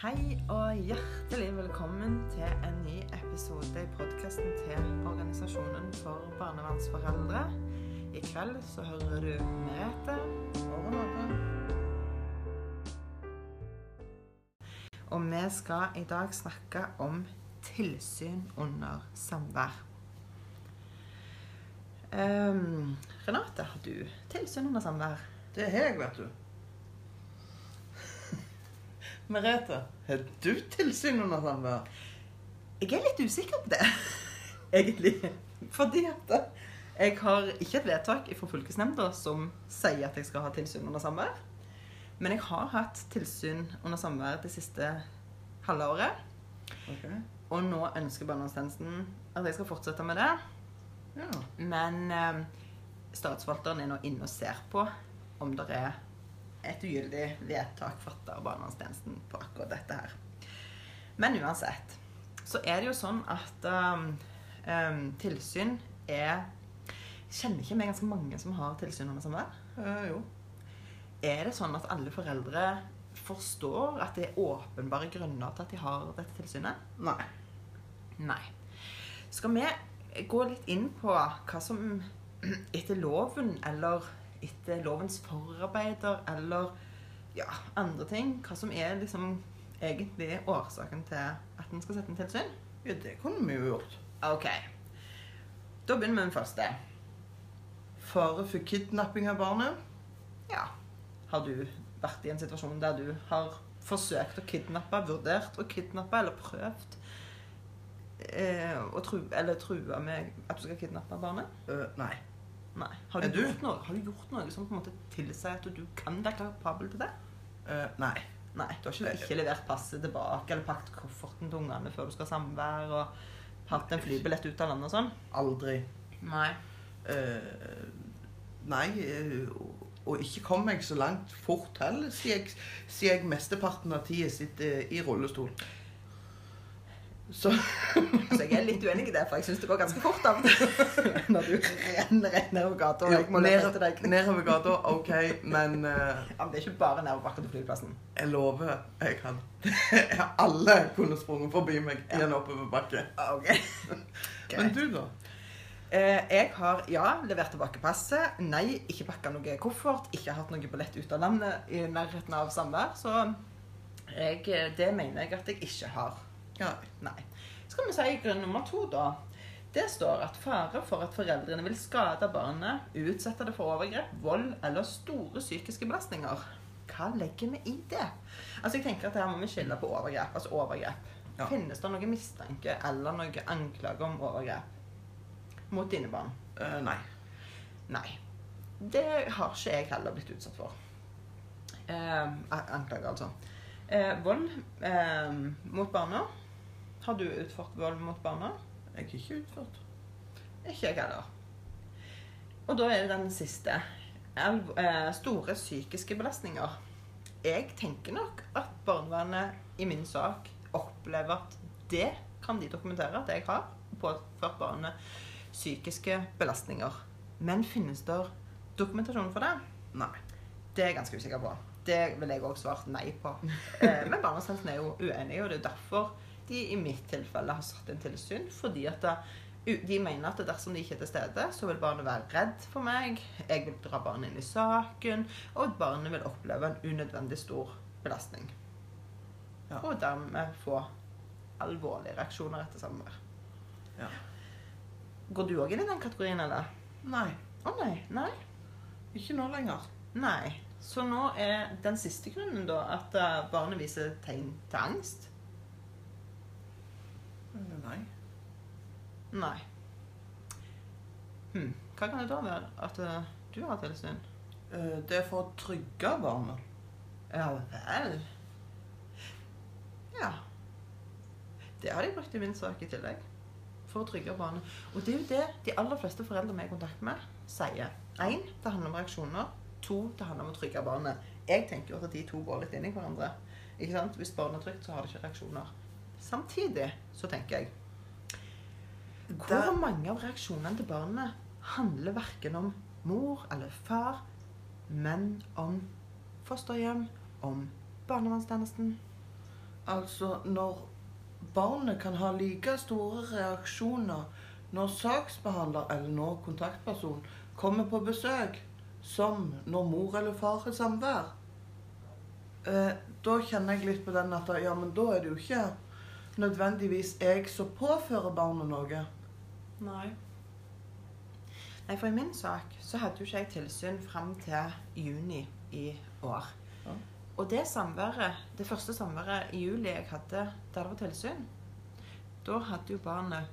Hei og hjertelig velkommen til en ny episode i podkasten til Organisasjonen for barnevernsforeldre. I kveld så hører du Merete og Renate. Og vi skal i dag snakke om tilsyn under samvær. Um, Renate, har du tilsyn under samvær? Det har jeg, vet du. Merete, har du tilsyn under samvær? Jeg er litt usikker på det, egentlig. Fordi at jeg har ikke et vedtak fra fylkesnemnda som sier at jeg skal ha tilsyn under samvær. Men jeg har hatt tilsyn under samvær det siste halve året. Okay. Og nå ønsker barnevernstjenesten at jeg skal fortsette med det. Ja. Men eh, statsforvalteren er nå inne og ser på om det er et ugyldig vedtak fatta av barnevernstjenesten på akkurat dette her. Men uansett så er det jo sånn at um, um, tilsyn er Kjenner ikke meg ganske mange som har tilsyn under samvær? Uh, jo. Er det sånn at alle foreldre forstår at det er åpenbare grunner til at de har dette tilsynet? Nei. Nei. Skal vi gå litt inn på hva som etter loven, eller etter lovens forarbeider, eller ja, andre ting, hva som er liksom egentlig årsaken til at en skal sette en tilsyn? Ja, det kunne vi jo gjort. Ok. Da begynner vi med den første. Fare for kidnapping av barnet? Ja. Har du vært i en situasjon der du har forsøkt å kidnappe, vurdert å kidnappe eller prøvd eh, å tru, eller trua med at du skal kidnappe barnet? Uh, nei. Nei. Har du, du? Gjort noe, har du gjort noe som på en måte tilsier at du kan være kapabel til det? Uh, nei. Nei. Du har ikke, ikke levert passet tilbake eller pakket kofferten til ungene før du skal ha samvær og hatt en flybillett ut av landet og sånn? Aldri. Nei. Uh, nei, eh, og- ikke kom jeg så langt fort heller, siden jeg, jeg mesteparten av tida sitter i rullestol. Så Så jeg er litt uenig i det, for jeg syns det går ganske fort av og til. Rett nedover gata og jeg må løpe etter deg. nedover gata, OK, men uh, Ja, men det er ikke bare nedoverbakke til flyplassen. Jeg lover jeg kan. Alle kunne sprunget forbi meg i en oppoverbakke. Okay. Men du, da? Eh, jeg har ja, levert tilbake passet. Nei, ikke pakka noe koffert. Ikke hatt noe billett ut av landet i nærheten av samvær. Så jeg, eh, det mener jeg at jeg ikke har. Ja. Nei. Skal vi si grunn nummer to, da. Det står at fare for at foreldrene vil skade barnet, utsette det for overgrep, vold eller store psykiske belastninger. Hva legger vi i det? Altså jeg tenker at Her må vi skille på overgrep. Altså overgrep. Ja. Finnes det noe mistanke eller noe anklage om overgrep mot dine barn? Uh, nei. Nei. Det har ikke jeg heller blitt utsatt for. Eh, anklager, anklage, altså. Eh, vold eh, mot barna. Har du utført vold mot barna? Jeg har ikke utført. Ikke jeg heller. Og da er det den siste. Eh, store psykiske belastninger. Jeg tenker nok at barnevernet i min sak opplever at det kan de dokumentere at jeg har påført barnet psykiske belastninger. Men finnes det dokumentasjon for det? Nei. Det er jeg ganske usikker på. Det vil jeg òg svart nei på. Eh, Men barnevernstjenesten er jo uenige, og det er derfor de i mitt tilfelle har satt inn tilsyn. Fordi at de mener at dersom de ikke er til stede, så vil barnet være redd for meg. Jeg vil dra barnet inn i saken, og barnet vil oppleve en unødvendig stor belastning. Ja. Og dermed få alvorlige reaksjoner etter samvær. Ja. Går du òg inn i den kategorien, eller? Nei. Å nei. Nei. Ikke nå lenger. Nei. Så nå er den siste grunnen da at eh, barnet viser tegn til angst? Nei. Nei. Hm. Hva kan det da være at eh, du har tilsyn? Eh, Det er for å trygge barnet. Ja vel. Ja. Det har de brukt i min sak i tillegg. For å trygge barnet. Og det er jo det de aller fleste foreldre vi er i kontakt med, sier. Én, det handler om reaksjoner. To, det handler om å trygge barnet. Jeg tenker jo at de to går litt inn i hverandre. Ikke sant? Hvis barnet er trygt, så har det ikke reaksjoner. Samtidig så tenker jeg Hvor mange av reaksjonene til barnet handler verken om mor eller far, men om fosterhjem, om barnevernstjenesten? Altså, når barnet kan ha like store reaksjoner når saksbehandler eller når kontaktperson kommer på besøk, som når mor eller far har samvær, eh, da kjenner jeg litt på den at ja, men da er det jo ikke nødvendigvis jeg som påfører barnet noe. Nei. Nei, for i min sak så hadde jo ikke jeg tilsyn fram til juni i år. Ja. Og det samværet, det første samværet i juli jeg hadde der det var tilsyn, da hadde jo barnet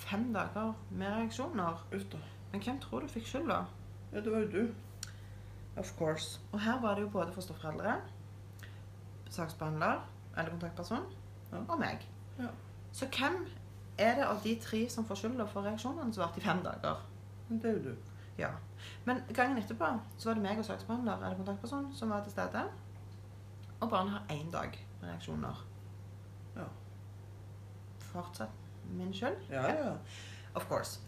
fem dager med reaksjoner. Ute. Men hvem tror du fikk skylda? Ja, det var jo du. Of course. Og her var det jo både fosterforeldre, saksbehandler eller kontaktperson. Og meg. Ja. Så hvem er det av de tre som får skylda for reaksjonene som varte i fem dager? Det er jo du. Ja. Men gangen etterpå så var det meg og saksbehandler eller kontaktperson som var til stede. Og barnet har én dag med reaksjoner. Ja. Fortsatt min skyld? Ja, ja. Of course.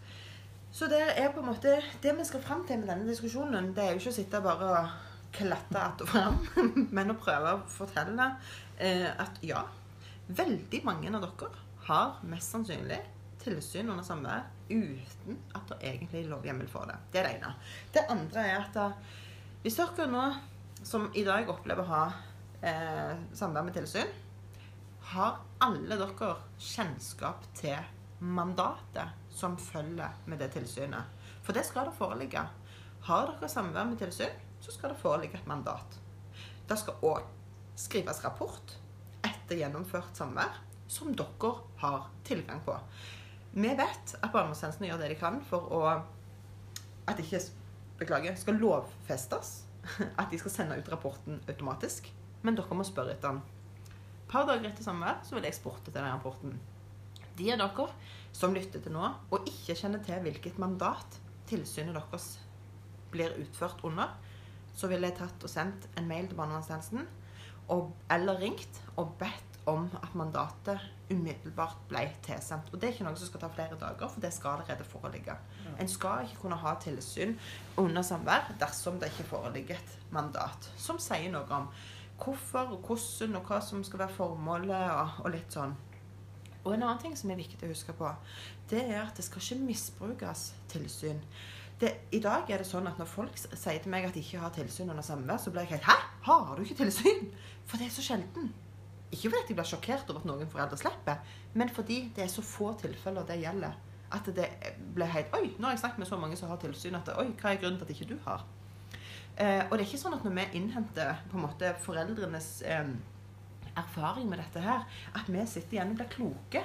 Så det er på en måte Det vi skal fram til med denne diskusjonen, det er jo ikke å sitte bare og klatte att og fram, men å prøve å fortelle eh, at ja, veldig mange av dere har mest sannsynlig tilsyn under samvær uten at det egentlig er lovhjemmel for det. Det er det ene. Det andre er at hvis dere nå, som i dag opplever å ha eh, samvær med tilsyn, har alle dere kjennskap til mandatet som følger med det tilsynet? For det skal det foreligge. Har dere samvær med tilsyn, så skal det foreligge et mandat. Det skal òg skrives rapport etter gjennomført samvær som dere har tilgang på. Vi vet at barnevernstjenestene gjør det de kan for å at det ikke beklager, skal lovfestes. At de skal sende ut rapporten automatisk. Men dere må spørre etter den. Par dager etter samvær så vil jeg spurte til den rapporten. De av dere som lytter til nå og ikke kjenner til hvilket mandat tilsynet deres blir utført under, så ville jeg tatt og sendt en mail til barnevernstjenesten og, eller ringt og bedt om at mandatet umiddelbart ble tilsendt. Og det er ikke noe som skal ta flere dager, for det skal allerede foreligge. Ja. En skal ikke kunne ha tilsyn under samvær dersom det ikke foreligger et mandat som sier noe om hvorfor og hvordan og hva som skal være formålet og, og litt sånn. Og en annen ting som er viktig å huske på, det er at det skal ikke misbrukes tilsyn. Det, I dag er det sånn at når folk sier til meg at de ikke har tilsyn under samvær, så blir jeg helt Hæ? Har du ikke tilsyn? For det er så sjelden. Ikke fordi jeg blir sjokkert over at noen foreldre slipper, men fordi det er så få tilfeller det gjelder. At det blir helt Oi, nå har jeg snakket med så mange som har tilsyn, at Oi, hva er grunnen til at ikke du har? Eh, og det er ikke sånn at når vi innhenter på en måte foreldrenes eh, erfaring med dette her, at vi sitter igjen og blir kloke.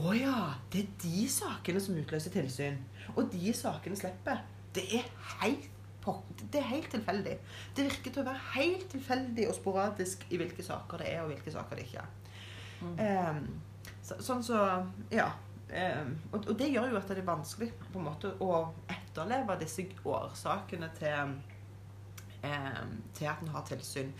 Å ja, det er de sakene som utløser tilsyn. Og de sakene slipper. Det er helt på- det er helt tilfeldig. Det virker til å være helt tilfeldig og sporadisk i hvilke saker det er, og hvilke saker det ikke er. Mm. Um, så, sånn så Ja. Um, og, og det gjør jo at det er vanskelig på en måte å etterleve disse årsakene til, um, til at en har tilsyn.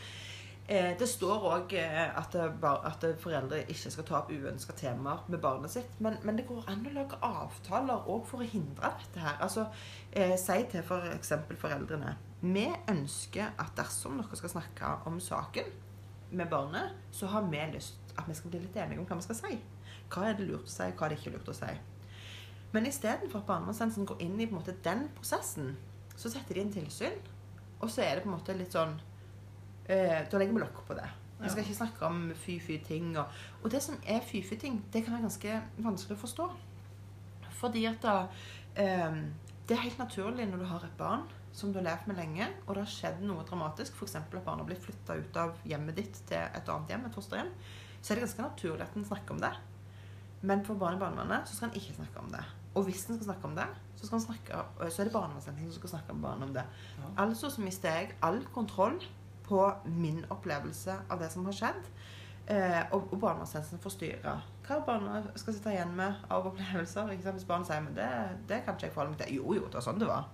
Eh, det står òg at, at foreldre ikke skal ta opp uønska temaer med barnet sitt. Men, men det går an å lage avtaler òg for å hindre dette her. Altså, eh, Si til f.eks. For foreldrene Vi ønsker at dersom dere skal snakke om saken med barnet, så har vi lyst at vi skal bli litt enige om hva vi skal si. Hva er det lurt å si, hva er det ikke lurt å si. Men istedenfor at barnevernstjenesten går inn i måte den prosessen, så setter de inn tilsyn. Og så er det på en måte litt sånn eh, Da legger vi lokk på det. Vi skal ikke snakke om fy-fy-ting. Og, og det som er fy-fy-ting, det kan være ganske vanskelig å forstå. Fordi at da, eh, det er helt naturlig når du har et barn som du har levd med lenge, og det har skjedd noe dramatisk, f.eks. at barnet har blitt flytta ut av hjemmet ditt til et annet hjem, et fosterhjem, så er det ganske naturlig at en snakker om det. Men for barn i barnevernet så skal en ikke snakke om det. Og hvis en skal snakke om det, så, skal snakke, så er det barnevernstjenesten som skal snakke med barnet om det. Ja. Altså så mister jeg all kontroll på min opplevelse av det som har skjedd. Eh, og og barnevernstjenesten får hva barna skal sitte igjen med av opplevelser. Hvis barnet sier men det, det kan ikke jeg forholde meg til. Jo, jo, det var sånn det var.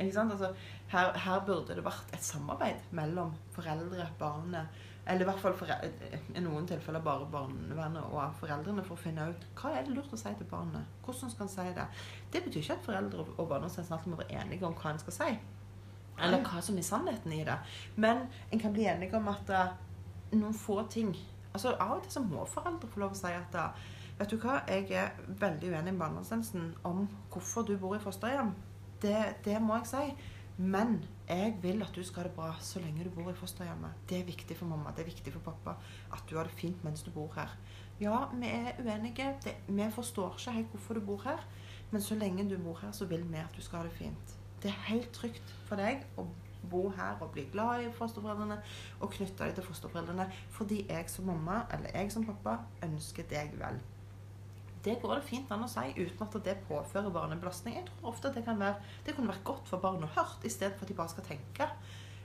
Altså, her, her burde det vært et samarbeid mellom foreldre, barnet Eller i hvert fall foreldre, i noen tilfeller bare barnevernet og foreldrene for å finne ut hva er det lurt å si til barnet. Hvordan skal en si det? Det betyr ikke at foreldre og barnevernstjenesten alltid må være enige om hva en skal si. Eller hva som er sannheten i det. Men en kan bli enige om at eh, noen få ting Altså, Av og til så må foreldre få lov å si at da, vet du hva, jeg er veldig uenig med barnevernstjenesten om hvorfor du bor i fosterhjem. Det, det må jeg si. Men jeg vil at du skal ha det bra så lenge du bor i fosterhjemmet. Det er viktig for mamma, det er viktig for pappa at du har det fint mens du bor her. Ja, vi er uenige. Det, vi forstår ikke helt hvorfor du bor her. Men så lenge du bor her, så vil vi at du skal ha det fint. Det er helt trygt for deg å bo her og bli glad i fosterforeldrene og knytte deg til fosterforeldrene fordi jeg som mamma eller jeg som pappa ønsker deg vel. Det går det fint an å si uten at det påfører barnet en belastning. Jeg tror ofte at det kan være, det kunne vært godt for barnet å hørt, istedenfor at de bare skal tenke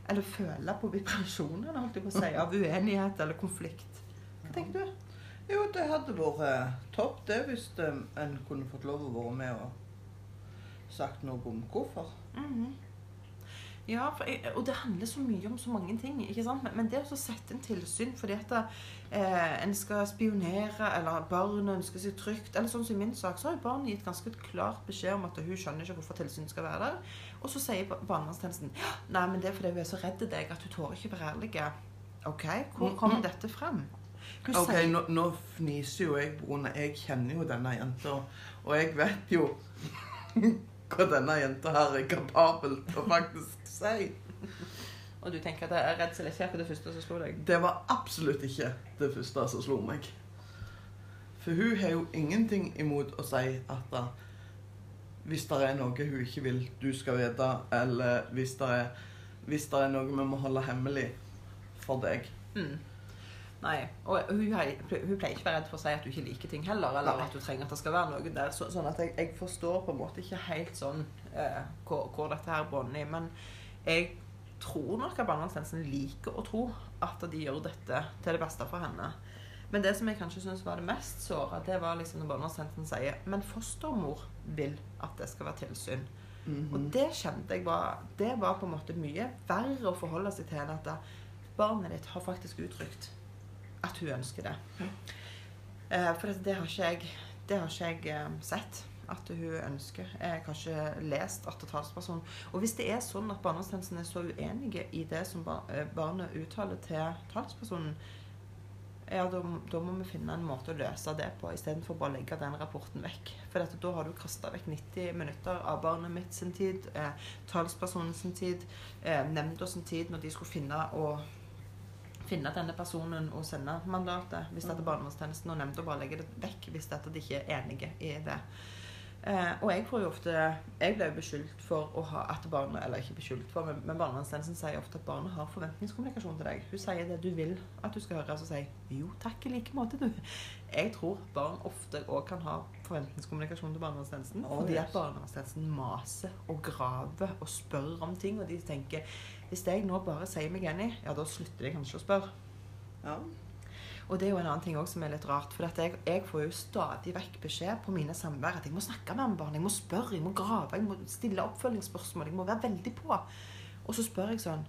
eller føle på vibrasjonen holdt jeg på å si, av uenighet eller konflikt. Hva tenker du? Jo, det hadde vært eh, topp det hvis eh, en kunne fått lov å være med og sagt noe om hvorfor. Mhm. Ja, for jeg, og det handler så mye om så mange ting. ikke sant? Men, men det å sette en tilsyn fordi at eh, en skal spionere, eller barnet ønsker seg trygt Eller sånn som i min sak, så har jo barnet gitt ganske klart beskjed om at hun skjønner ikke hvorfor tilsynet skal være der. Og så sier ba- barnevernstjenesten nei, men det er fordi hun er så redd deg at hun tåler ikke være ærlig. OK, hvor kommer dette frem? Hun Ok, sier- nå, nå fniser jo jeg, Brune. Jeg kjenner jo denne jenta, og jeg vet jo hva denne jenta her er kapabel til å faktisk si. Og du tenker at redsel ikke er det første som slo deg? Det var absolutt ikke det første som slo meg. For hun har jo ingenting imot å si at da, hvis det er noe hun ikke vil du skal vite, eller hvis det er, hvis det er noe vi må holde hemmelig for deg. Mm. Nei. Og hun, hun pleier ikke å være redd for å si at du ikke liker ting heller, eller Nei. at du trenger at det skal være noe der. Så, sånn at jeg, jeg forstår på en måte ikke helt sånn eh, hvor, hvor dette her bånder i. Men jeg tror nok at barnevernstjenesten liker å tro at de gjør dette til det beste for henne. Men det som jeg kanskje syns var det mest såra, det var liksom når barnevernstjenesten sier Men fostermor vil at det skal være tilsyn. Og Mhm. det kjente jeg var Det var på en måte mye verre å forholde seg til enn at barnet ditt har faktisk uttrykt at hun ønsker det. Eh, for det, har ikke jeg, har ikke jeg eh, sett at hun ønsker. Jeg har ikke lest at talspersonen Og hvis det er sånn at barnevernstjenesten er så uenige i det som eh, barnet uttaler til talspersonen, ja, da, da må vi finne en måte å løse det på, istedenfor bare å legge den rapporten vekk. For dette, da har du kasta vekk 90 minutter av barnet mitt sin tid, eh, talspersonen sin tid, eh, nemnda sin tid når de skulle finne og finne denne personen og sende mandatet. Hvis dette barnevernstjenesten og nemnda bare legger det vekk hvis dette de ikke er enige i det. Eh, og jeg får jo ofte Jeg ble jo beskyldt for å ha at barnet Eller ikke beskyldt for, men, men barnevernstjenesten sier ofte at barnet har forventningskommunikasjon til deg. Hun sier det du vil at du skal høre, og så sier jo takk i like måte, du. Jeg tror barn ofte òg kan ha forventningskommunikasjon til barnevernstjenesten. Fordi at barnevernstjenesten maser og graver og spør om ting. Og de tenker hvis jeg nå bare sier meg enig, ja, da slutter de kanskje å spørre. Ja. Og det er jo en annen ting også som er litt rart. For jeg, jeg får jo stadig vekk beskjed på mine samvær at jeg må snakke med barn, jeg må spørre, jeg må grave, jeg må stille oppfølgingsspørsmål, jeg må være veldig på. Og så spør jeg sånn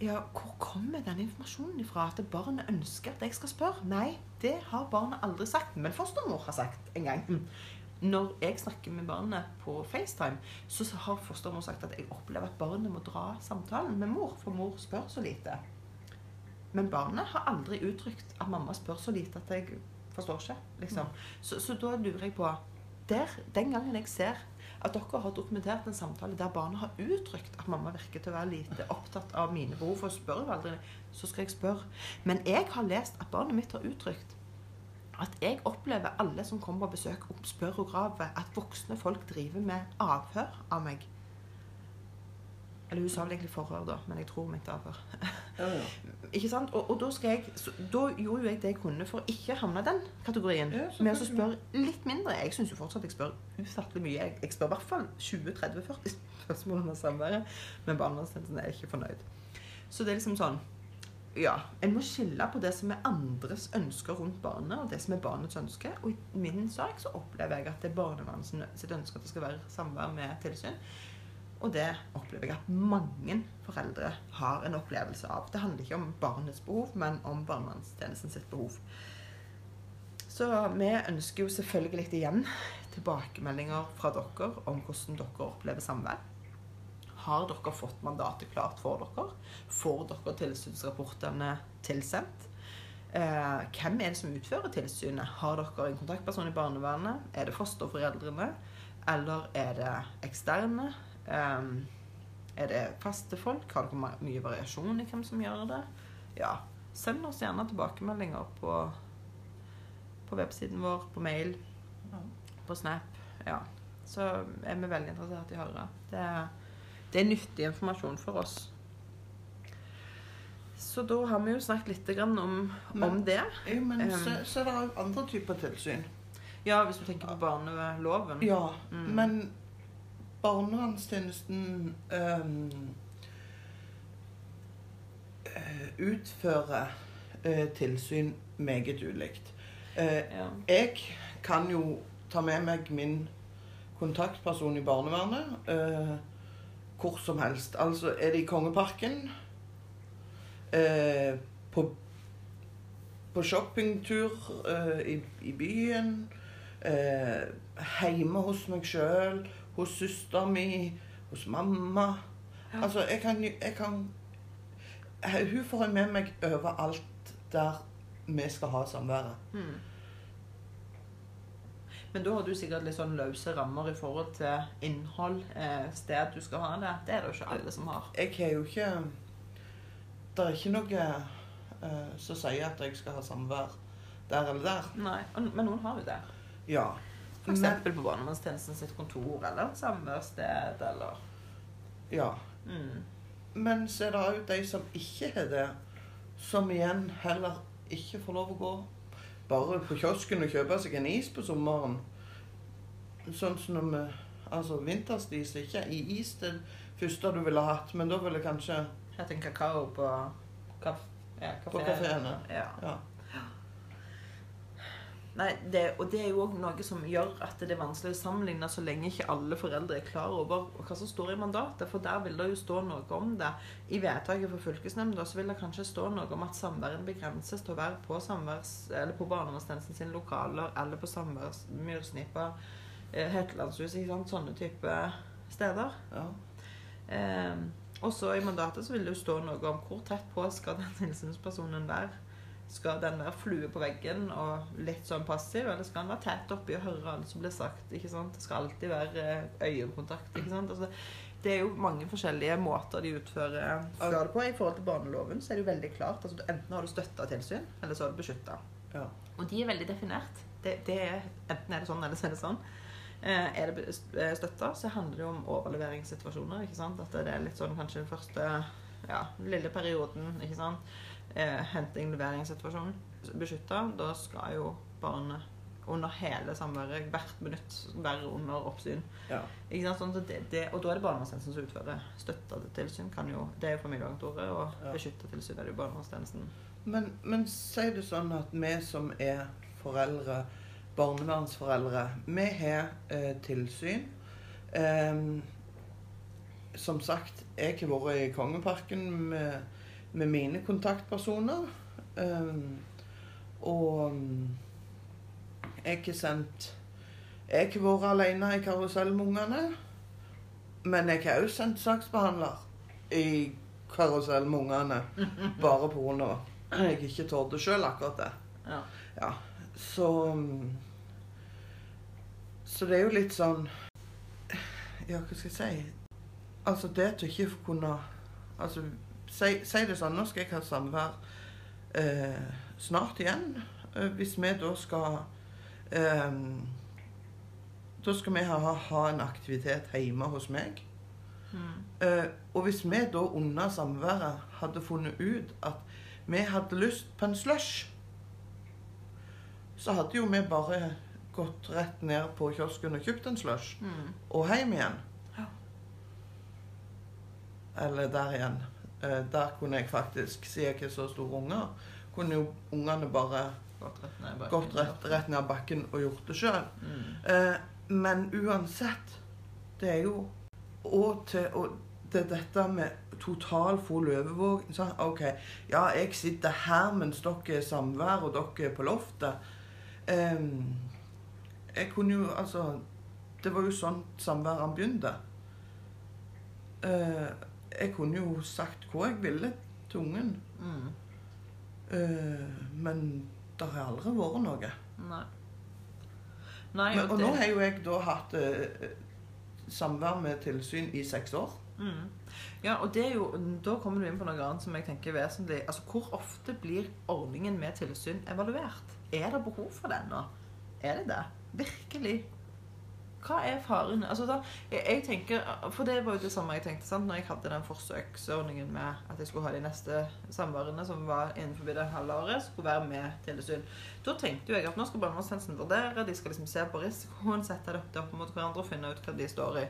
Ja, hvor kommer den informasjonen ifra? At barnet ønsker at jeg skal spørre? Nei, det har barnet aldri sagt. Men fostermor har sagt en gang. Når jeg snakker med barnet på FaceTime, så har fostermor sagt at jeg opplever at barnet må dra samtalen med mor, for mor spør så lite. Men barnet har aldri uttrykt at mamma spør så lite at jeg forstår ikke. liksom. Så, så da lurer jeg på der, Den gangen jeg ser at dere har dokumentert en samtale der barnet har uttrykt at mamma virker til å være lite opptatt av mine behov, for hun spør jo aldri, så skal jeg spørre. Men jeg har lest at barnet mitt har uttrykt at jeg opplever alle som kommer på besøk, spør og graver, at voksne folk driver med avhør av meg. Eller hun sa vel egentlig forhør, da, men jeg tror mente avhør. Ja, ja. Ikke sant? Og, og da, jeg, så, da gjorde jo jeg det jeg kunne for å ikke havne i den kategorien. Ja, med å spørre litt mindre. Jeg syns jo fortsatt jeg spør ufattelig mye. Jeg, jeg spør i hvert fall 20-30-40 spørsmål om samværet, men barnevernstjenesten er ikke fornøyd. Så det er liksom sånn Ja, en må skille på det som er andres ønsker rundt barnet, og det som er barnets ønske. Og i min sak så opplever jeg at det er barnevernets ønske at det skal være samvær med tilsyn. Og det opplever jeg at mange foreldre har en opplevelse av. Det handler ikke om barnets behov, men om barnevernstjenesten behov. Så vi ønsker jo selvfølgelig igjen tilbakemeldinger fra dere om hvordan dere opplever samvær. Har dere fått mandatet klart for dere? Får dere tilsynsrapportene tilsendt? Eh, hvem er det som utfører tilsynet? Har dere en kontaktperson i barnevernet? Er det fosterforeldrene? Eller er det eksterne? Eh, er det faste folk? Har dere mye variasjon i hvem som gjør det? Ja. Send oss gjerne tilbakemeldinger på, på websiden vår, på mail, Ja. på Snap. Ja. Så er vi veldig interessert i å høre. Det det er nyttig informasjon for oss. Så da har vi jo snakket litt grann om, Men- om det. Jo, men Um, så, så er det andre typer tilsyn. Ja, hvis du tenker på barneloven. Ja, Mm. men barnevernstjenesten ehm, eh, utfører eh, tilsyn meget ulikt. Eh, Ja. jeg kan jo ta med meg min kontaktperson i barnevernet hvor som helst. Altså, er det i Kongeparken, på, på shoppingtur i, i byen, hjemme hos meg sjøl, hos søster mi, hos mamma. Ja. Altså, jeg kan, jeg kan Hun får jeg med meg overalt der vi skal ha samværet. Mm. Men da har du sikkert litt sånn løse rammer i forhold til innhold, eh, sted du skal ha det. Det er det jo ikke alle som har. Jeg har jo ikke Det er ikke noe eh, som sier at jeg skal ha samvær der eller der. Nei, Men noen har jo det. Ja. Eksempel på barnevernstjenesten sitt kontor eller samværssted eller ja. mm. Men så er det òg de som ikke har det, som igjen heller ikke får lov å gå bare på kiosken og kjøpe seg en is på sommeren. Sånn som når vi Altså vinterstis er ikke i is det første du ville hatt, men da ville kanskje Hatt en kakao på kaf ja, På kafé. Ja. Ja. Nei, det, og det er jo òg noe som gjør at det er vanskelig å sammenligne så lenge ikke alle foreldre er klar over hva som står i mandatet. For der vil det jo stå noe om det. I vedtaket for fylkesnemnda så vil det kanskje stå noe om at samværet begrenses til å være på, samværs, eller på barnevernstjenesten sine lokaler eller på samværsmyrsnipa, eh, Hetlandshuset, ikke sant? sånne type steder. ja. Eh, og så i mandatet så vil det jo stå noe om hvor tett på skal den tilsynspersonen være. Skal den være flue på veggen og litt sånn passiv, eller skal den være tett oppi og høre alt som blir sagt? ikke sant? Det skal alltid være eh, øyekontakt. ikke sant? Altså, det er jo mange forskjellige måter de utfører fører det på. I forhold til barneloven så er det jo veldig klart. altså Enten har du støtta tilsyn, eller så har du beskytta. ja. Og de er veldig definert. Det, det er, enten er det sånn, eller så er det sånn. Eh, er det be- støtta, så handler det jo om overleveringssituasjoner. ikke sant? At det er litt sånn kanskje den første ja, lille perioden. ikke sant? Eh, Henting-leveringssituasjonen. Beskytta, da skal jo barnet under hele samværet hvert minutt være under oppsyn. ja. Sånn, så det, det, og da er det barnevernstjenesten som utfører støtta tilsyn. kan jo, Det er jo familievernkontoret, og Ja. beskytta tilsyn er det jo barnevernstjenesten. Men, men sier du sånn at vi som er foreldre, barnevernsforeldre, vi har eh, tilsyn. Eh, som sagt, jeg har vært i Kongeparken med, med mine kontaktpersoner. Em, og mm, jeg har sendt Jeg har vært alene i karusell med ungene. Men jeg har også sendt saksbehandler i karusell med ungene. Bare pga. jeg ikke torde sjøl akkurat det. Ja. Ja, så mm, Så det er jo litt sånn Ja, hva skal jeg si? Altså, det til ikke få kunne Altså, si, si det sånn, nå skal jeg ha samvær eh, snart igjen. Eh, hvis vi da skal eh, Da skal vi ha, ha en aktivitet hjemme hos meg. Mm. Eh, og hvis vi da under samværet hadde funnet ut at vi hadde lyst på en slush, så hadde jo vi bare gått rett ned på kiosken og kjøpt en slush, Mm. og hjem igjen. Ja. Eller der igjen. Eh, der kunne jeg faktisk, siden jeg ikke er så store unger, kunne jo ungene bare Gått rett ned bakken. gått rett, rett ned bakken og gjort det sjøl. Mm. Eh, men uansett, det er jo Og til og det er dette med total full overvåking. Sånn, OK, ja, jeg sitter her mens dere er samvær, og dere er på loftet. Em, jeg kunne jo Altså Det var jo sånn samværet begynte. Eh, jeg kunne jo sagt hva jeg ville til ungen. Mm. Uh, men det har aldri vært noe. Nei. Nei, Men, og og det nå har jo jeg da hatt uh, samvær med tilsyn i seks år. mm. Ja, og det er jo, da kommer du inn på noe annet som jeg tenker er vesentlig. Altså, Hvor ofte blir ordningen med tilsyn evaluert? Er det behov for den nå? Er det det? Virkelig? Hva er faren? Altså da, jeg, jeg tenker, For det var jo det samme jeg tenkte sant? når jeg hadde den forsøksordningen med at jeg skulle ha de neste samværene som var innenfor det halve året, skulle være med tilsyn. Da tenkte jo jeg at nå skal barnevernstjenesten vurdere, de skal liksom se på risikoen, sette det opp mot hverandre og finne ut hva de står i.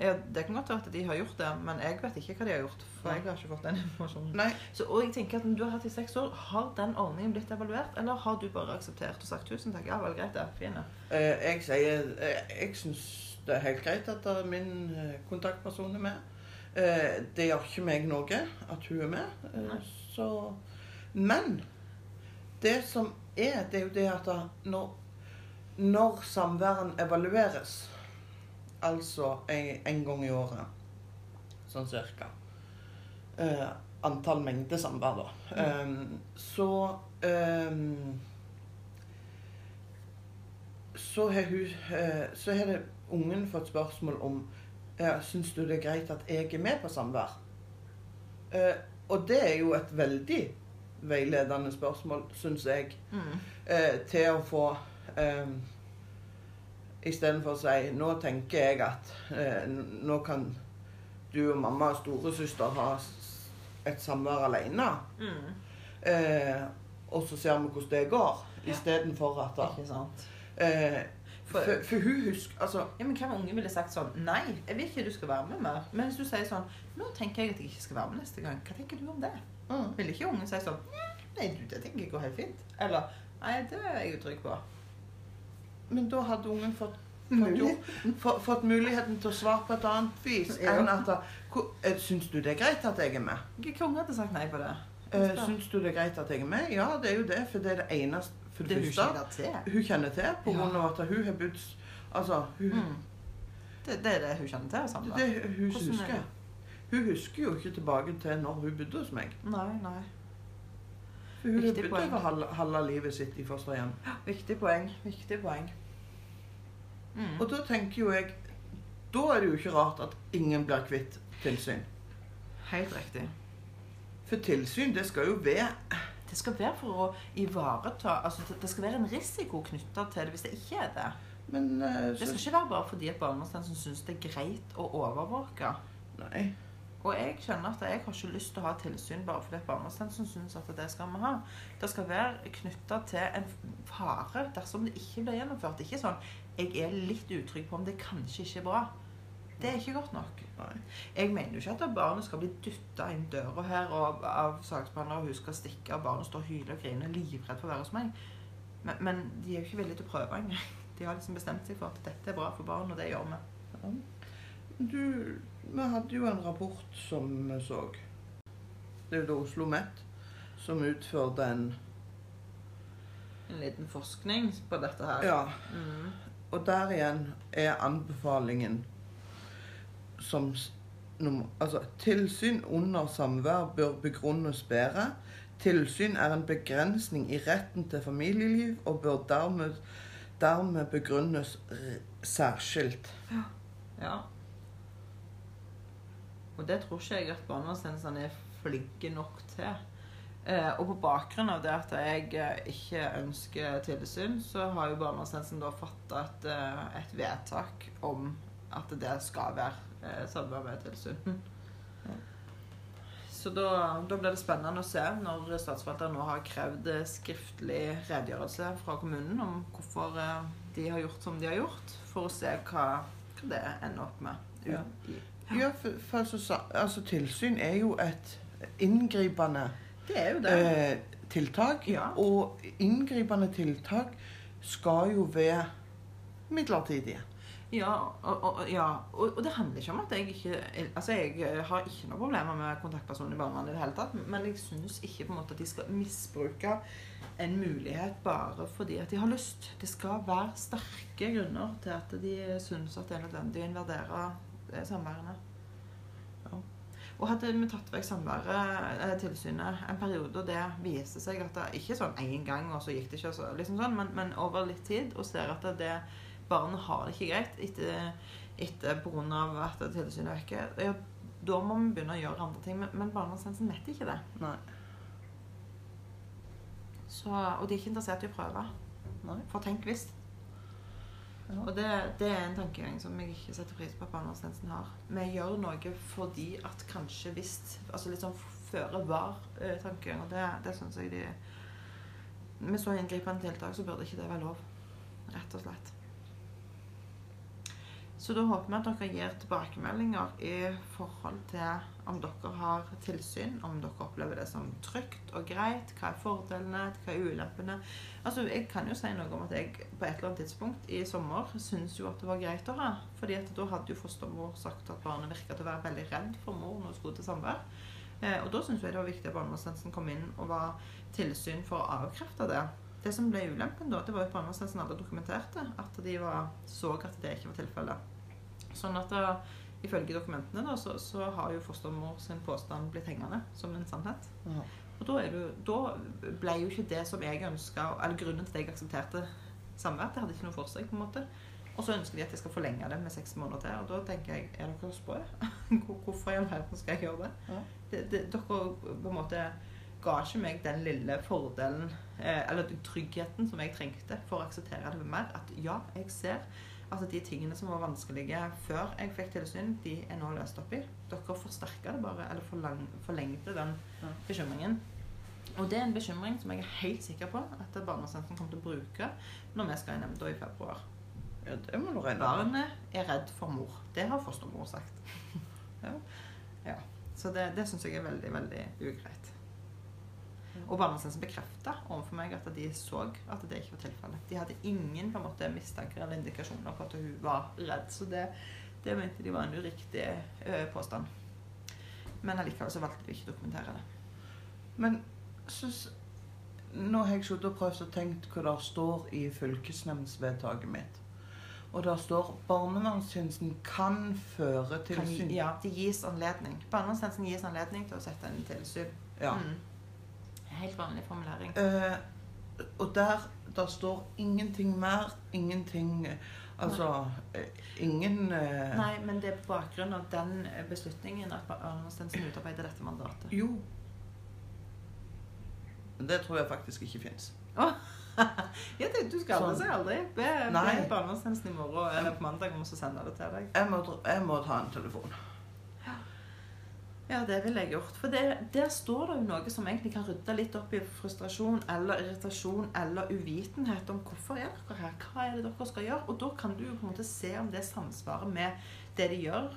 Ja, det kan godt være at de har gjort det, men jeg vet ikke hva de har gjort. For jeg har ikke fått den informasjonen. Nei, Så, og jeg tenker at når du har hatt i seks år, har den ordningen blitt evaluert? Eller har du bare akseptert og sagt tusen takk, ja vel, greit det, fine. eh, jeg sier Jeg, Jeg syns det er helt greit at er min eh, kontaktperson er med. Eh, det gjør ikke meg noe at hun er med. Eh, så Men det som er, det er jo det at når, når samværen evalueres, altså en, en gang i året, sånn cirka eh, Antall mengde samvær, da. Eh, så um, så har, hun, eh, så har det ungen fått spørsmål om Syns du det er greit at jeg er med på samvær? Eh, og det er jo et veldig veiledende spørsmål, syns jeg, Mm. eh, til å få eh, Istedenfor å si Nå tenker jeg at eh, nå kan du og mamma og storesøster ha et samvær alene. Mm. Eh, og så ser vi hvordan det går, istedenfor at da? Eh, For- for, for hun husker Altså, Ja, men Hvem unge ville sagt sånn Nei, jeg vil ikke du skal være med mer. Men hvis du sier sånn Nå tenker jeg at jeg ikke skal være med neste gang. Hva tenker du om det? mm, Vil ikke ungen si sånn Nei, du, det tenker jeg går helt fint. Eller Nei, det er jeg utrygg på. Men da hadde ungen fått, fått, få- fått muligheten til å svare på et annet vis Ja. enn at eh, Syns du det er greit at jeg er med? Hvilken unge hadde sagt nei på det? Uh, syns du det er greit at jeg er med? Ja, det er jo det, for det er det eneste For det det hun første kjenner til. hun kjenner til, på grunn av at hun har bodd Altså, hun, Mm. Det, det er det hun kjenner til. Sammen. det er hun Hvordan er husker. det? Hun husker jo ikke tilbake til når hun bodde hos meg. Nei, nei. For hun har bodd over halve, halve livet sitt i fosterhjem. Viktig poeng. Viktig poeng. Mm. Og da tenker jo jeg Da er det jo ikke rart at ingen blir kvitt tilsyn. Helt riktig. For tilsyn, det skal jo være Det skal være for å ivareta altså det- skal være en risiko knytta til det hvis det ikke er det. Men eh, Det skal ikke være bare fordi at barnevernstjenesten syns det er greit å overvåke. Nei. Og jeg kjenner at jeg har ikke lyst til å ha tilsyn bare fordi at barnevernstjenesten syns at det skal vi ha. Det skal være knytta til en fare dersom det ikke blir gjennomført. Det er Ikke sånn jeg er litt utrygg på om det kanskje ikke er bra. Det er ikke godt nok. Jeg mener jo ikke at barnet skal bli dytta inn døra her og, av saksbehandler, og hun skal stikke, og barnet står og hyler og griner, livredd for å være hos meg. Men, men de er jo ikke villige til å prøve engang. De har liksom bestemt seg for at dette er bra for barn, og det gjør vi. Du, vi hadde jo en rapport som vi så. Det er jo da Oslo Met som utførte en En liten forskning på dette her. Ja. Mm. Og der igjen er anbefalingen som Altså, tilsyn under samvær bør begrunnes bedre. Tilsyn er en begrensning i retten til familieliv og bør dermed, dermed begrunnes særskilt. Ja. Ja. Og det tror ikke jeg at barnevernstjenestene er flinke nok til. Eh, og på bakgrunn av det at jeg eh, ikke ønsker tilsyn, så har jo barnevernstjenesten da fatta et, eh, et vedtak om at det skal være eh, samvær med tilsyn. Så da, da blir det spennende å se når statsforvalteren nå har krevd skriftlig redegjørelse fra kommunen om hvorfor eh, de har gjort som de har gjort, for å se hva, hva det ender opp med. Ja. Ja, for, for altså, altså, tilsyn er jo et inngripende Det jo det. eh, tiltak. Ja. Og inngripende tiltak skal jo være midlertidige. Ja, og, og, ja. Og, og det handler ikke om at jeg ikke Altså, jeg eh, har ikke noe problemer med kontaktpersonen i barnevernet i det hele tatt, men jeg syns ikke på en måte at de skal misbruke en mulighet bare fordi at de har lyst. Det skal være sterke grunner til at de syns at det er nødvendig å invadere eh, samværende. Ja. Og hadde vi tatt vekk samværet, eh, tilsynet, en periode og det viste seg at det ikke sånn én gang, og så gikk det ikke, så, liksom sånn, men, men over litt tid, og ser at det barnet har det ikke greit etter, etter av at tilsynet er vekke, ja, da må vi begynne å gjøre andre ting. Men, men barnevernstjenesten vet ikke det. Nei. Så, og de er ikke interessert i å prøve. Nei. For tenk hvis. Og det, det er en tankegang som jeg ikke setter pris på at barnevernstjenesten har. Vi gjør noe fordi at kanskje hvis Altså litt sånn føre var-tankegang. Og det, det syns jeg de Med så inngripende tiltak så burde ikke det være lov. Rett og slett. Så da håper vi at dere gir tilbakemeldinger i forhold til om dere har tilsyn, om dere opplever det som trygt og greit, hva er fordelene, hva er ulempene. Altså, Jeg kan jo si noe om at jeg på et eller annet tidspunkt i sommer syns jo at det var greit å ha. fordi at da hadde jo fostermor sagt at barnet virka til å være veldig redd for mor når hun skulle til samvær. Eh, og da syns jeg det var viktig at barnevernstjenesten kom inn og var tilsyn for å avkrefte det. Det som ble ulempen da, det var at barnevernstjenesten aldri dokumenterte at de var, så at det ikke var tilfellet. Sånn at da, ifølge dokumentene da, så, så har jo fostermor sin påstand blitt hengende som en sannhet. Ja. Og da, er det, da ble jo ikke det som jeg ønska, eller grunnen til at jeg aksepterte samvær, det hadde ikke noe for seg. på en måte. Og så ønsker de at jeg skal forlenge det med seks måneder til. Og da tenker jeg er dere sprø? Hvor- Hvorfor i all verden skal jeg gjøre det? Ja. det, det dere på en måte ga ikke meg den lille fordelen, eh, eller den tryggheten som jeg trengte for å akseptere det mer. At ja, jeg ser at de tingene som var vanskelige før jeg fikk tilsyn, de er nå løst opp i. Dere forsterka det bare, eller forlang, forlengte den Ja. bekymringen. Og det er en bekymring som jeg er helt sikker på at barnevernstjenesten kommer til å bruke når vi skal i nemnda i februar. ja, det må du regne med. Barnet er redd for mor. Det har fostermor sagt. Ja. ja. Så det, det syns jeg er veldig, veldig ugreit. Og barnevernstjenesten bekrefta overfor meg at de så at det ikke var tilfellet. De hadde ingen på en måte mistanker eller indikasjoner på at hun var redd. Så det, det mente de var en uriktig ø, påstand. Men allikevel så valgte de ikke å dokumentere det. Men synes, nå har jeg sittet og prøvd å tenke hva det står i fylkesnemndsvedtaket mitt. Og der står barnevernstjenesten kan føre Kan, tilsyn. ja, det gis anledning. Barnevernstjenesten gis anledning til å sette en tilsyn. Ja. Mm. Helt vanlig formulering. Eh, og der, der står ingenting mer, ingenting eh, Altså Nei. ingen eh, Nei, men det er på bakgrunn av den beslutningen at Arnstensen utarbeider dette mandatet. Jo. Men det tror jeg faktisk ikke fins. Ja, det, du skal aldri Sånn. si aldri. Be, be barnevernstjenesten i morgen eller på mandag om å sende det til deg. Jeg må, jeg må ta en telefon. Ja, det ville jeg gjort. For det, der står det jo noe som egentlig kan rydde litt opp i frustrasjon eller irritasjon eller uvitenhet om hvorfor er dere her, hva er det dere skal gjøre? Og da kan du jo på en måte se om det samsvarer med det de gjør.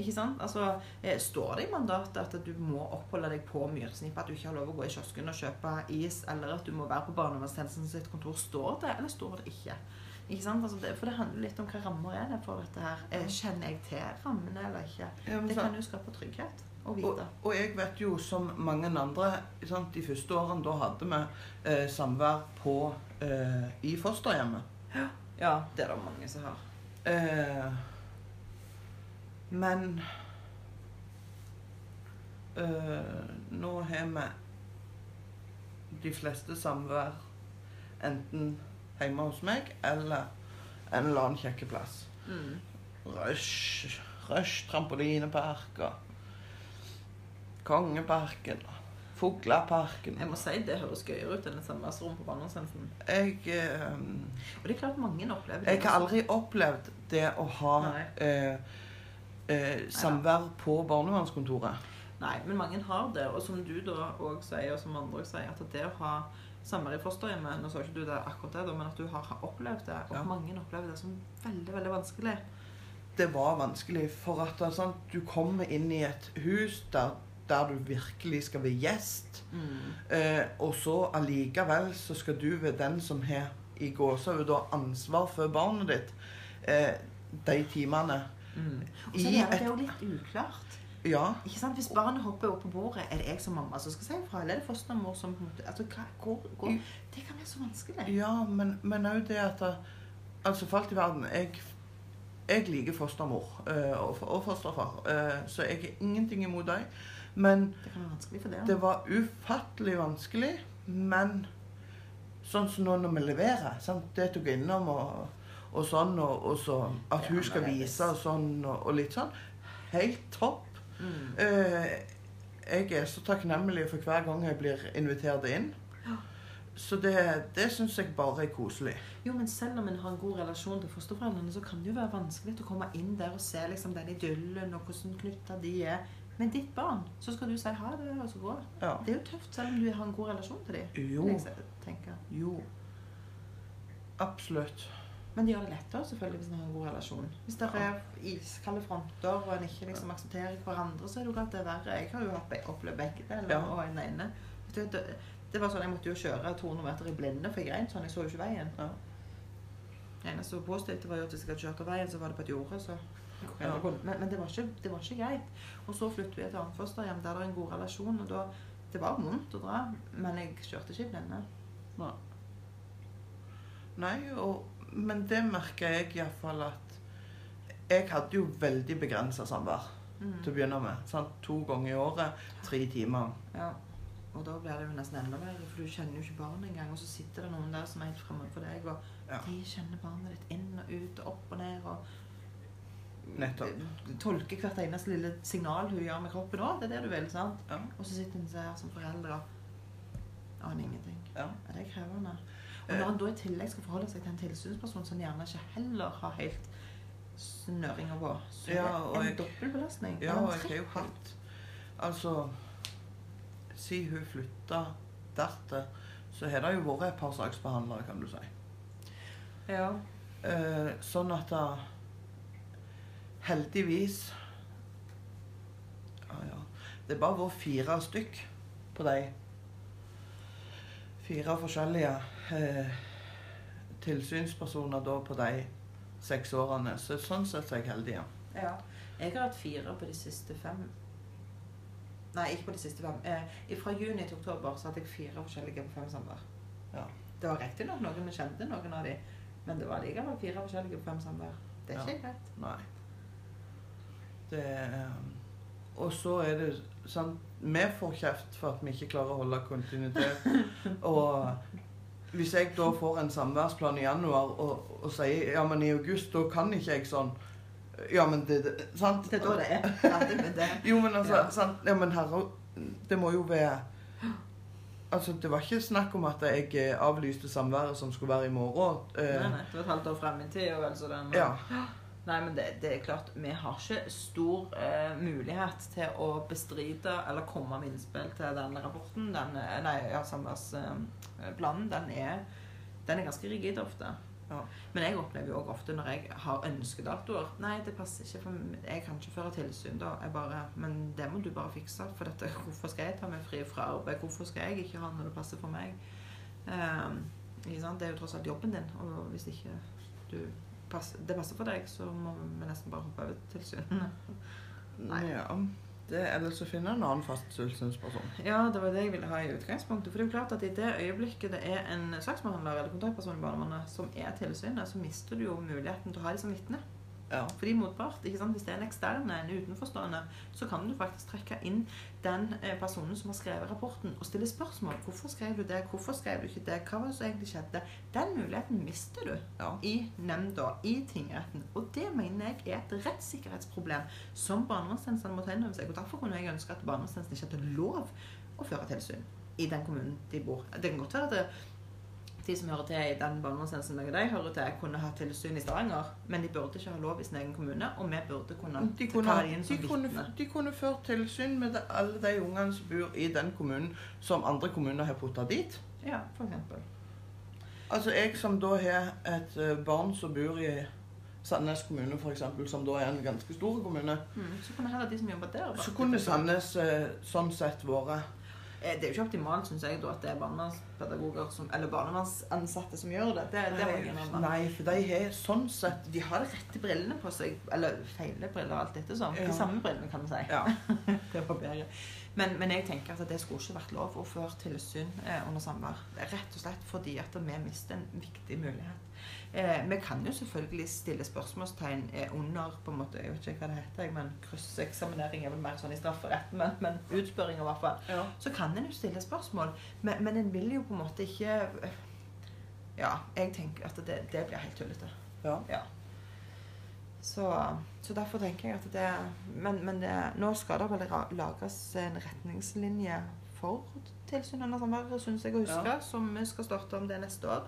Ikke sant? Altså, eh, Står det i mandatet at du må oppholde deg på Myrsnipa, at du ikke har lov å gå i kiosken og kjøpe is, eller at du må være på barnevernstjenesten sitt kontor? Står det, eller står det ikke? Ikke sant? Altså det, for det handler litt om hva rammer er det for dette her. Eh, Kjenner jeg til rammene eller ikke? Ja, Det kan jo skape trygghet Og, og jeg vet jo, som mange andre sant, De første årene da hadde vi eh, samvær på, eh, i fosterhjemmet. Ja, det er det mange som har. Eh, men eh, nå har vi de fleste samvær enten hjemme hos meg eller en eller annen kjekkeplass. Mm. Rush, Rush trampolinepark og Kongeparken Fugleparken. Jeg må si det høres gøyere ut enn et samværsrom på barnevernstjenesten. Jeg, eh, Og det er klart mange opplever det. jeg har aldri opplevd det å ha eh, eh, samvær på barnevernskontoret. Nei, men mange har det. Og som du da òg sier, og som andre også sier, at det å ha samvær i fosterhjemmet Nå sa ikke du det akkurat det, men at du har opplevd det, og Ja. mange opplever det som veldig, veldig vanskelig. Det var vanskelig, for at sånn, du kommer inn i et hus der, der du virkelig skal være gjest, eh, og så allikevel så skal du være den som har i gåsehud ansvar for barnet ditt eh, de timene. Mm. Og så er det, jo litt uklart. Ja, Ikke sant? Hvis barnet hopper opp på bordet, er det jeg som mamma som skal si ifra? Eller er det fostermor som altså, går. hvor, Det kan være så vanskelig. ja men, men også det at Altså, for alt i verden Jeg Jeg liker fostermor eh, og, og fosterfar, eh, så jeg har ingenting imot dem. Men Det være for det. det var ufattelig vanskelig. Men sånn som nå når vi leverer sant? Det tok jeg innom og, og sånn, og, og så at hun skal vise og sånn, og, og litt sånn. Helt topp. Mm. Eh, jeg er så takknemlig for hver gang jeg blir invitert inn. Ja. Så det, det syns jeg bare er koselig. Jo, men selv om en har en god relasjon til fosterforeldrene, så kan det jo være vanskelig å komme inn der og se liksom den idyllen og hvordan knytta de er. Men ditt barn, så skal du si ha det og så gå. Ja. Det er jo tøft, selv om du har en god relasjon til dem. Jo. jeg. Jo. Absolutt. Men det gjør det lettere selvfølgelig hvis en har en god relasjon. Hvis det er iskalde fronter og en ikke liksom aksepterer hverandre, så er det jo klart det er verre. Jeg har jo opplevd begge deler. Ja. Og en ene det, det var sånn Jeg måtte jo kjøre 200 meter i blinde, for jeg grein sånn. Jeg så jo ikke veien. Ja. Det eneste som var var jo at hvis jeg hadde kjørt av veien, så var det på et jorde. så Ja. Men, men det, var ikke, det var ikke greit. Og så flyttet vi til et annet fosterhjem der det er en god relasjon. og da, Det var vondt å dra, men jeg kjørte ikke i blinde. Nei. Nei, og, men det merker jeg iallfall at Jeg hadde jo veldig begrensa samvær Mm. til å begynne med. Sant? To ganger i året, tre timer. Ja. Og da blir det jo nesten enda verre, for du kjenner jo ikke barnet engang. Og så sitter det noen der som er helt fremme for deg, og Ja. de kjenner barnet ditt inn og ut og opp og ned. og. Tolker hvert eneste lille signal hun gjør med kroppen òg. Det er det du vil, sant? Ja. Og så sitter en der som foreldre aner ingenting. Ja. Det er krevende. Og Eh. når en da i tillegg skal forholde seg til en tilsynsperson som gjerne ikke heller har helt snøringa på, så Ja, og det en dobbeltbelastning. Ja, og jeg har jo hatt Altså Si hun flytta dertil, så har det jo vært et par saksbehandlere, kan du si. Ja. Eh, sånn at da Heldigvis Ja, ja. Det bare vært fire stykk på de Fire forskjellige eh, tilsynspersoner da på de seks årene. Så sånn sett er jeg heldig, ja. ja. Jeg har hatt fire på de siste fem. Nei, ikke på de siste fem. Eh, fra juni til oktober så hadde jeg fire forskjellige på fem samvær. Ja. Det var riktignok noen vi kjente, noen av de, men det var likevel fire forskjellige på fem samvær. Det er Ja. ikke greit. Nei. Det er- Og så er det sant Vi får kjeft for at vi ikke klarer å holde kontinuitet. Og hvis jeg da får en samværsplan i januar og, og sier ja, men i august, da kan ikke jeg sånn Ja, men det, det Sant? Det er da det er det. Jo, men altså Ja. sant? Ja, men herre Det må jo være Altså, det var ikke snakk om at jeg eh, avlyste samværet som skulle være i morgen. Eh, Nei, nei, det var et halvt år frem i tid. Og vel så den, Ja. Nei, men det, det er klart, vi har ikke stor eh, mulighet til å bestride eller komme med innspill til denne rapporten. Den, eh, nei, ja, samværsplanen, den, er, den er ganske rigid ofte. Ja. Men jeg opplever jo også ofte når jeg har ønskedatoer Nei, det passer ikke, for jeg kan ikke føre tilsyn da. Jeg bare, men det må du bare fikse. For dette, hvorfor skal jeg ta meg fri fra arbeid? Hvorfor skal jeg ikke ha når det passer for meg? Eh? Det er jo tross alt jobben din. Og hvis ikke du passer, det passer for deg, så må vi nesten bare hoppe over tilsynene. Nei. Ja. Det, eller så finner en annen fast tilsynsperson. Ja, det var det jeg ville ha i utgangspunktet. For det er jo klart at i det øyeblikket det er en saksbehandler eller kontaktperson i barnevernet som er tilsynet, så mister du jo muligheten til å ha dem som vitne. Ja. Fordi motpart, ikke sant? Hvis det er en ekstern, en utenforstående, så kan du faktisk trekke inn den eh, personen som har skrevet rapporten, og stille spørsmål. Hvorfor skrev du det? Hvorfor skrev du ikke det? Hva var det som egentlig skjedde? Den muligheten mister du Ja. i nemnda, i tingretten. Og det mener jeg er et rettssikkerhetsproblem som barnevernstjenestene må ta inn over seg. Og derfor kunne jeg ønske at barnevernstjenesten ikke hadde lov å føre tilsyn i den kommunen de bor. Det kan godt være at det, de som hører til i den barnevernstjenesten jeg og deg hører til, kunne ha tilsyn i Stavanger, men de burde ikke ha lov i sin egen kommune, og vi burde kunne, De kunne, ta dem inn de, som kunne, de kunne ført tilsyn med alle de ungene som bor i den kommunen som andre kommuner har putta dit. Ja, for eksempel. Altså jeg som da har et eh, barn som bor i Sandnes kommune, f.eks., som da er en ganske stor kommune, Mm, så kunne heller de som jobber der så kunne Sandnes eh, sånn sett vært Det er jo ikke optimalt, syns jeg, at det er barnevernspedagoger som, eller barnevernsansatte som gjør det. Det, det nei. Nei, for de har sånn sett De har de rette brillene på seg, eller feile briller, alt dette sånn. Ja. De samme brillene, kan vi si. Ja. det var bedre. Men, men jeg tenker at det skulle ikke vært lov å føre tilsyn eh, under samvær. Rett og slett fordi at vi mister en viktig mulighet. Eh, vi kan jo selvfølgelig stille spørsmålstegn eh, under på en måte, Jeg vet ikke hva det heter, men krysseksaminering er vel mer sånn i strafferetten, men, men utspørring i hvert fall. Ja. Så kan en jo stille spørsmål, men, men en vil jo på en måte ikke Ja, jeg tenker at det, det blir helt tullete. ja. Ja. Så, så derfor tenker jeg at det Men, men det, nå skal det vel lages en retningslinje for tilsyn under samværet, syns jeg å huske, Ja. som vi skal starte om det neste år.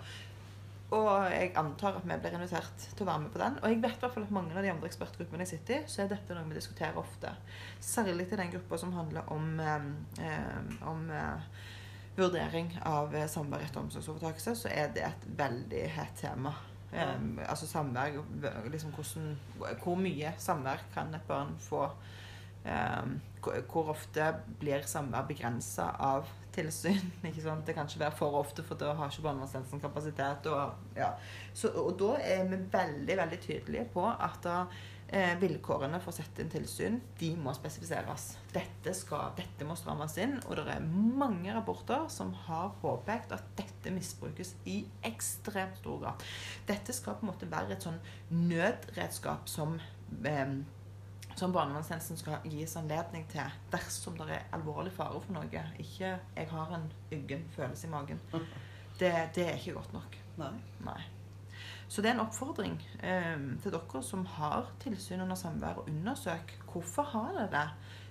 Og jeg antar at vi blir invitert til å være med på den. Og jeg vet i hvert fall at mange av de andre ekspertgruppene jeg sitter i, så er dette noe vi diskuterer ofte. Særlig til den gruppa som handler om, eh, eh, om eh, vurdering av eh, samvær etter omsorgsovertakelse, så er det et veldig hett tema. Um, altså samvær liksom hvordan, Hvor mye samvær kan et barn få? Hvor, hvor ofte blir samvær begrensa av tilsyn? ikke sant? Det kan ikke være for ofte, for da har ikke barnevernstjenesten kapasitet. Og, ja. Så, og da er vi veldig veldig tydelige på at da, eh, vilkårene for å sette inn tilsyn de må spesifiseres. Dette, skal, dette må strammes inn. Og det er mange rapporter som har påpekt at dette misbrukes i ekstremt stor grad. Dette skal på en måte være et sånn nødredskap som eh, som barnevernstjenesten skal gis anledning til dersom det er alvorlig fare for noe. Ikke 'jeg har en uggen følelse i magen'. Det, det er ikke godt nok. Nei. Nei. Så det er en oppfordring eh, til dere som har tilsyn under samvær, å undersøke hvorfor har dere det.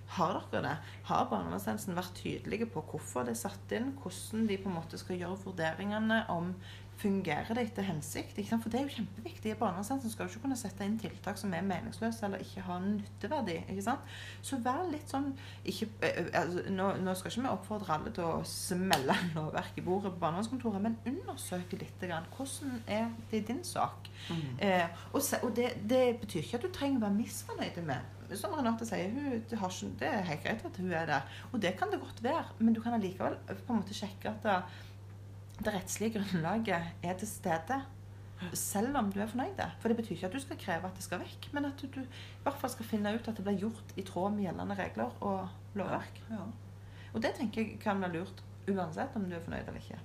Har dere det? Har barnevernstjenesten vært tydelige på hvorfor det er satt inn, hvordan de på en måte skal gjøre vurderingene om fungerer det etter hensikt? Ikke sant? For det er jo kjempeviktig. I Barnevernstjenesten skal du ikke kunne sette inn tiltak som er meningsløse eller ikke har nytteverdi. ikke sant? Så vær litt sånn ikke, eh, altså, nå, nå skal ikke vi oppfordre alle til å smelle lovverk i bordet på barnevernskontoret, men undersøke litt. Grann. Hvordan er det i din sak? Mm. Eh, og se, og det, det betyr ikke at du trenger å være misfornøyd med. Som Renate sier, hun, det, har ikke, det er helt greit at hun er der. Og det kan det godt være, men du kan allikevel på en måte sjekke at det, det rettslige grunnlaget er til stede. Selv om du er fornøyd. For det betyr ikke at du skal kreve at det skal vekk, men at du, i hvert fall skal finne ut at det blir gjort i tråd med gjeldende regler og lovverk. Ja. Og det tenker jeg kan være lurt uansett om du er fornøyd eller ikke.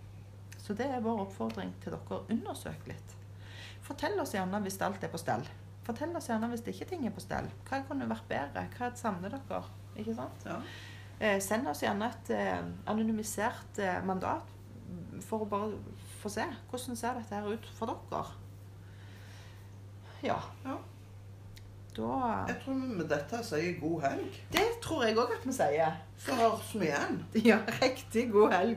Så det er vår oppfordring til dere. Undersøk litt. Fortell oss gjerne hvis alt er på stell. Fortell oss gjerne hvis det ikke ting er på stell. Hva kunne vært bedre? Hva savner dere? Ikke sant? Ja. Eh, send oss gjerne et eh, anonymisert eh, mandat for å bare få se. Hvordan ser dette her ut for dere? Ja. Ja. Da Jeg tror vi med dette sier god helg. Det tror jeg òg at vi sier. Så høres vi igjen. Ja, riktig god helg.